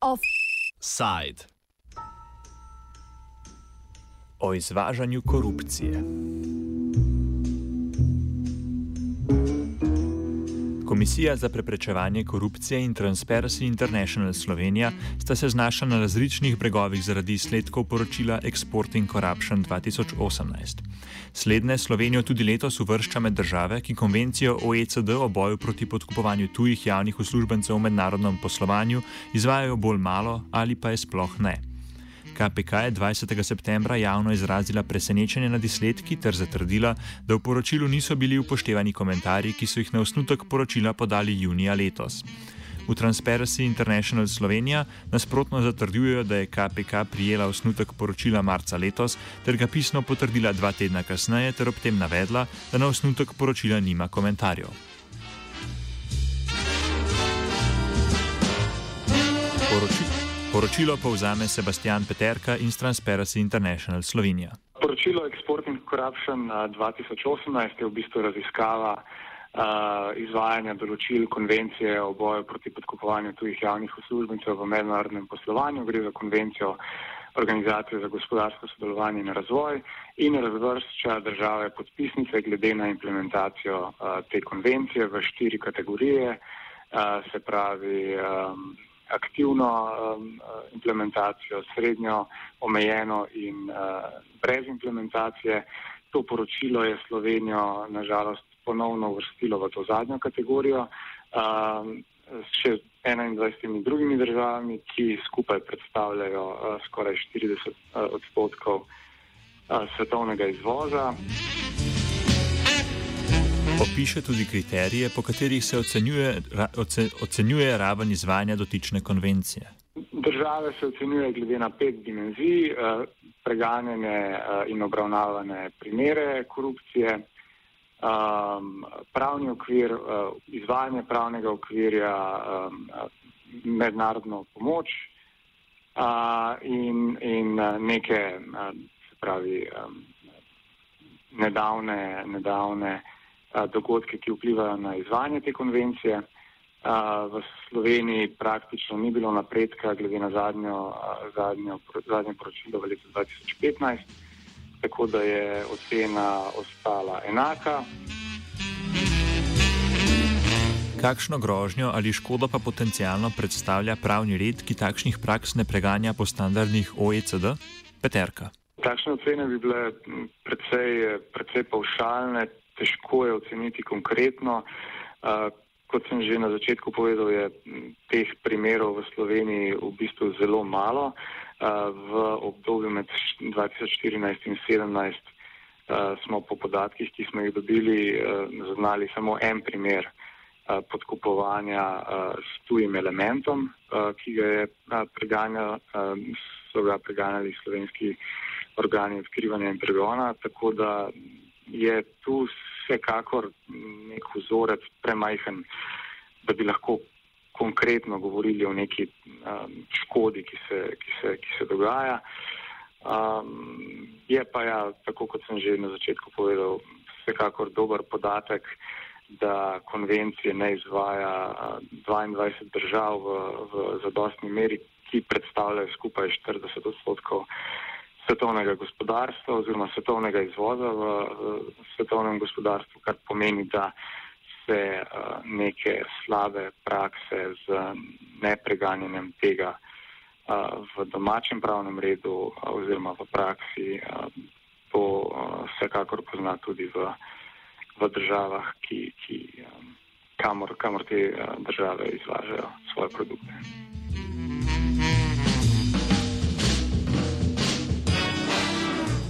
Offside. O izvažanju korupcije. Komisija za preprečevanje korupcije in Transparency International Slovenija sta se znašla na različnih bregovih zaradi izsledkov poročila Exporting Corruption 2018. Slednje Slovenijo tudi letos uvršča med države, ki konvencijo OECD o boju proti podkupovanju tujih javnih uslužbencev v mednarodnem poslovanju izvajajo bolj malo ali pa je sploh ne. KPK je 20. septembra javno izrazila presenečenje nad izsledki ter zatrdila, da v poročilu niso bili upoštevani komentarji, ki so jih na osnutek poročila podali junija letos. V Transparency International Slovenija nasprotno zatrdujejo, da je KPK prijela osnutek poročila marca letos ter ga pisno potrdila dva tedna kasneje ter ob tem navedla, da na osnutek poročila nima komentarjev. Poročilo. Poročilo povzame Sebastian Peterka iz Transparency International Slovenija. Poročilo Exporting Corruption 2018 je v bistvu raziskava uh, izvajanja določil konvencije o boju proti podkupovanju tujih javnih uslužbencev v mednarodnem poslovanju. Gre za konvencijo Organizacije za gospodarsko sodelovanje in razvoj in razvršča države podpisnice glede na implementacijo uh, te konvencije v štiri kategorije, uh, se pravi. Um, aktivno um, implementacijo, srednjo, omejeno in uh, brez implementacije. To poročilo je Slovenijo nažalost ponovno uvrstilo v to zadnjo kategorijo um, s še 21 drugimi državami, ki skupaj predstavljajo uh, skoraj 40 uh, odstotkov uh, svetovnega izvoza. Opiše tudi kriterije, po katerih se ocenjuje, ocenjuje raven izvajanja dotične konvencije. Države se ocenjuje glede na pet dimenzij: eh, preganjene eh, in obravnavane primere korupcije, ehm, pravni okvir, eh, izvajanje pravnega okvirja, ehm, mednarodno pomoč in, in neke, se pravi, ehm, nedavne. nedavne dogodke, ki vplivajo na izvajanje te konvencije. V Sloveniji praktično ni bilo napredka glede na zadnjo, zadnjo, zadnje poročilo v letu 2015, tako da je ocena ostala enaka. Kakšno grožnjo ali škodo pa potencialno predstavlja pravni red, ki takšnih praks ne preganja po standardnih OECD? Peterka. Takšne ocene bi bile precej, precej paušalne, težko je oceniti konkretno. Uh, kot sem že na začetku povedal, je teh primerov v Sloveniji v bistvu zelo malo. Uh, v obdobju med 2014 in 2017 uh, smo po podatkih, ki smo jih dobili, uh, zaznali samo en primer uh, podkupovanja uh, s tujim elementom, uh, ki ga je uh, preganjal, uh, so ga preganjali slovenski organi odkrivanja in pregona, tako da je tu vsekakor nek vzorec premajhen, da bi lahko konkretno govorili o neki um, škodi, ki se, ki se, ki se dogaja. Um, je pa ja, tako kot sem že na začetku povedal, vsekakor dober podatek, da konvencije ne izvaja 22 držav v, v zadostni meri, ki predstavljajo skupaj 40 odstotkov svetovnega gospodarstva oziroma svetovnega izvoza v, svetovnem gospodarstvu, kar pomeni, da se uh, neke slabe prakse z nepreganjanjem tega uh, v domačem pravnem redu uh, oziroma v praksi, to vsekakor pozna tudi v, v državah, ki, ki, kamor, kamor te države izvažajo svoje produkte.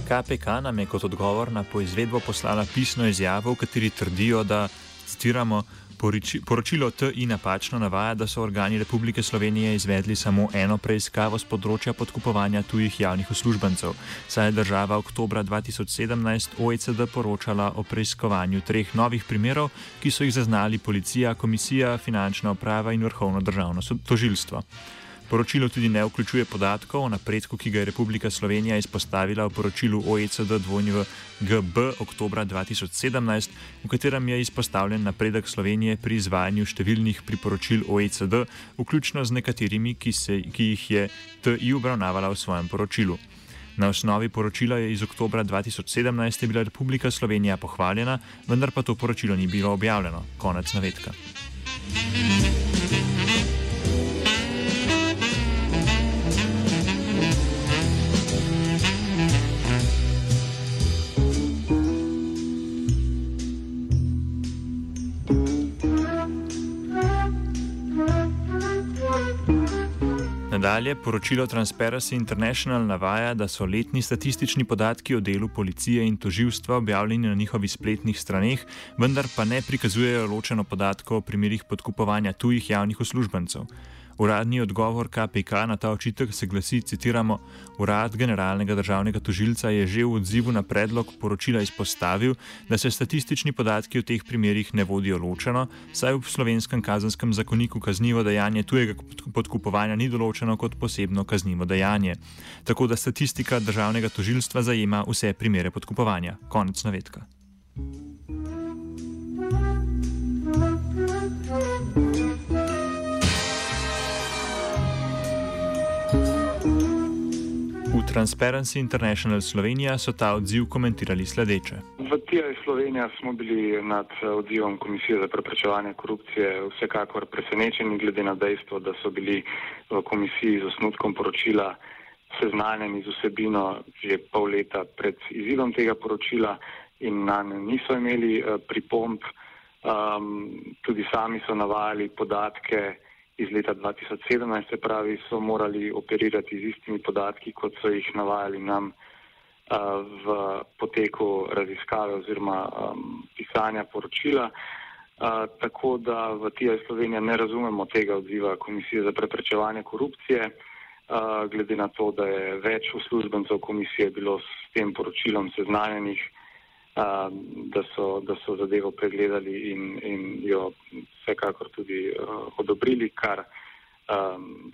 KPK nam je kot odgovor na poizvedbo poslala pisno izjavo, v kateri trdijo, da, citiramo, poročilo TI napačno navaja, da so organi Republike Slovenije izvedli samo eno preiskavo z področja podkupovanja tujih javnih uslužbencev, saj je država oktobra 2017 OECD poročala o preiskovanju treh novih primerov, ki so jih zaznali policija, komisija, finančna uprava in vrhovno državno tožilstvo. Poročilo tudi ne vključuje podatkov o napredku, ki ga je Republika Slovenija izpostavila v poročilu OECD dvojnjega GB oktobra 2017, v katerem je izpostavljen napredek Slovenije pri izvajanju številnih priporočil OECD, vključno z nekaterimi, ki, se, ki jih je TI obravnavala v svojem poročilu. Na osnovi poročila je iz oktobra 2017 bila Republika Slovenija pohvaljena, vendar pa to poročilo ni bilo objavljeno. Konec navedka. Thank you. Nadalje, poročilo Transparency International navaja, da so letni statistični podatki o delu policije in toživstva objavljeni na njihovih spletnih straneh, vendar pa ne prikazujejo ločeno podatkov o primerih podkupovanja tujih javnih uslužbencev. Uradni odgovor KPK na ta očitek se glasi: citiramo, Urad generalnega državnega tožilca je že v odzivu na predlog poročila izpostavil, da se statistični podatki o teh primerjih ne vodijo ločeno, saj v slovenskem kazenskem zakoniku kaznivo dejanje tujega podkupovanja ni določeno kot posebno kaznivo dejanje. Tako da statistika državnega tožilstva zajema vse primere podkupovanja. Konec navedka. Transparency International Slovenija so ta odziv komentirali sledeče. V TIA Slovenija smo bili nad odzivom Komisije za preprečevanje korupcije vsekakor presenečeni, glede na dejstvo, da so bili v komisiji z osnutkom poročila seznanjeni z vsebino že pol leta pred izidom tega poročila in na nje niso imeli eh, pripomp. Um, tudi sami so navajali podatke, iz leta 2017, se pravi, so morali operirati z istimi podatki, kot so jih navajali nam v poteku raziskave oziroma um, pisanja poročila. Uh, tako da v TIA Slovenija ne razumemo tega odziva Komisije za preprečevanje korupcije, uh, glede na to, da je več uslužbencev komisije bilo s tem poročilom seznanjenih, uh, da, so, da so zadevo pregledali in, in jo vsekakor tudi uh, odobrili, kar um,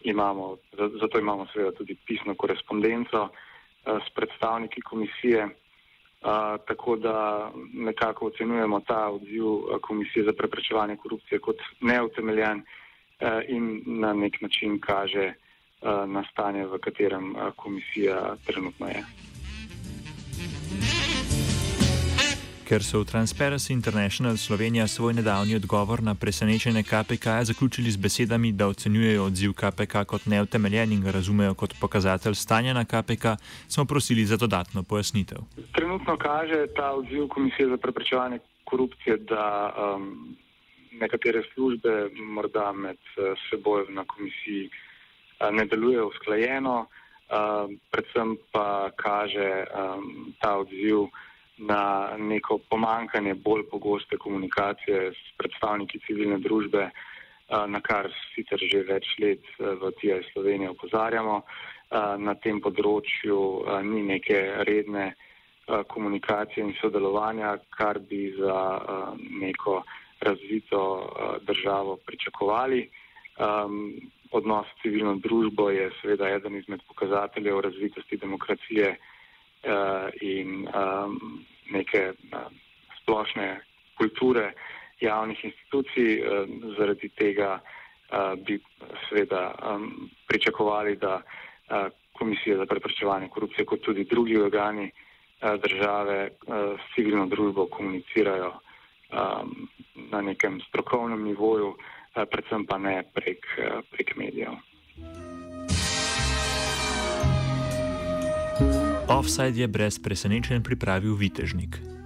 imamo, zato imamo seveda tudi pisno korespondenco uh, s predstavniki komisije. Uh, tako da nekako ocenujemo ta odziv Komisije za preprečevanje korupcije kot neutemeljen uh, in na nek način kaže uh, na stanje, v katerem komisija trenutno je. Ker so v Transparency International Slovenija svoj nedavni odgovor na presenečenje KPK zaključili z besedami, da ocenjujejo odziv KPK kot neutemeljen in ga razumejo kot pokazatelj stanja na KPK, smo prosili za dodatno pojasnitev. Trenutno kaže ta odziv Komisije za preprečevanje korupcije, da um, nekatere službe morda med uh, seboj na komisiji uh, ne delujejo usklajeno, uh, predvsem pa kaže um, ta odziv na neko pomankanje bolj pogoste komunikacije s predstavniki civilne družbe, na kar sicer že več let v TIA Sloveniji opozarjamo. Na tem področju ni neke redne komunikacije in sodelovanja, kar bi za neko razvito državo pričakovali. Odnos s civilno družbo je seveda eden izmed pokazateljev razvitosti demokracije in um, neke uh, splošne kulture javnih institucij. Uh, zaradi tega uh, bi seveda um, pričakovali, da uh, Komisija za preprečevanje korupcije, kot tudi drugi organi uh, države uh, s civilno družbo komunicirajo um, na nekem strokovnem nivoju, uh, predvsem pa ne prek, uh, prek medijev. Offside je brez presenečenj pripravil Vitežnik.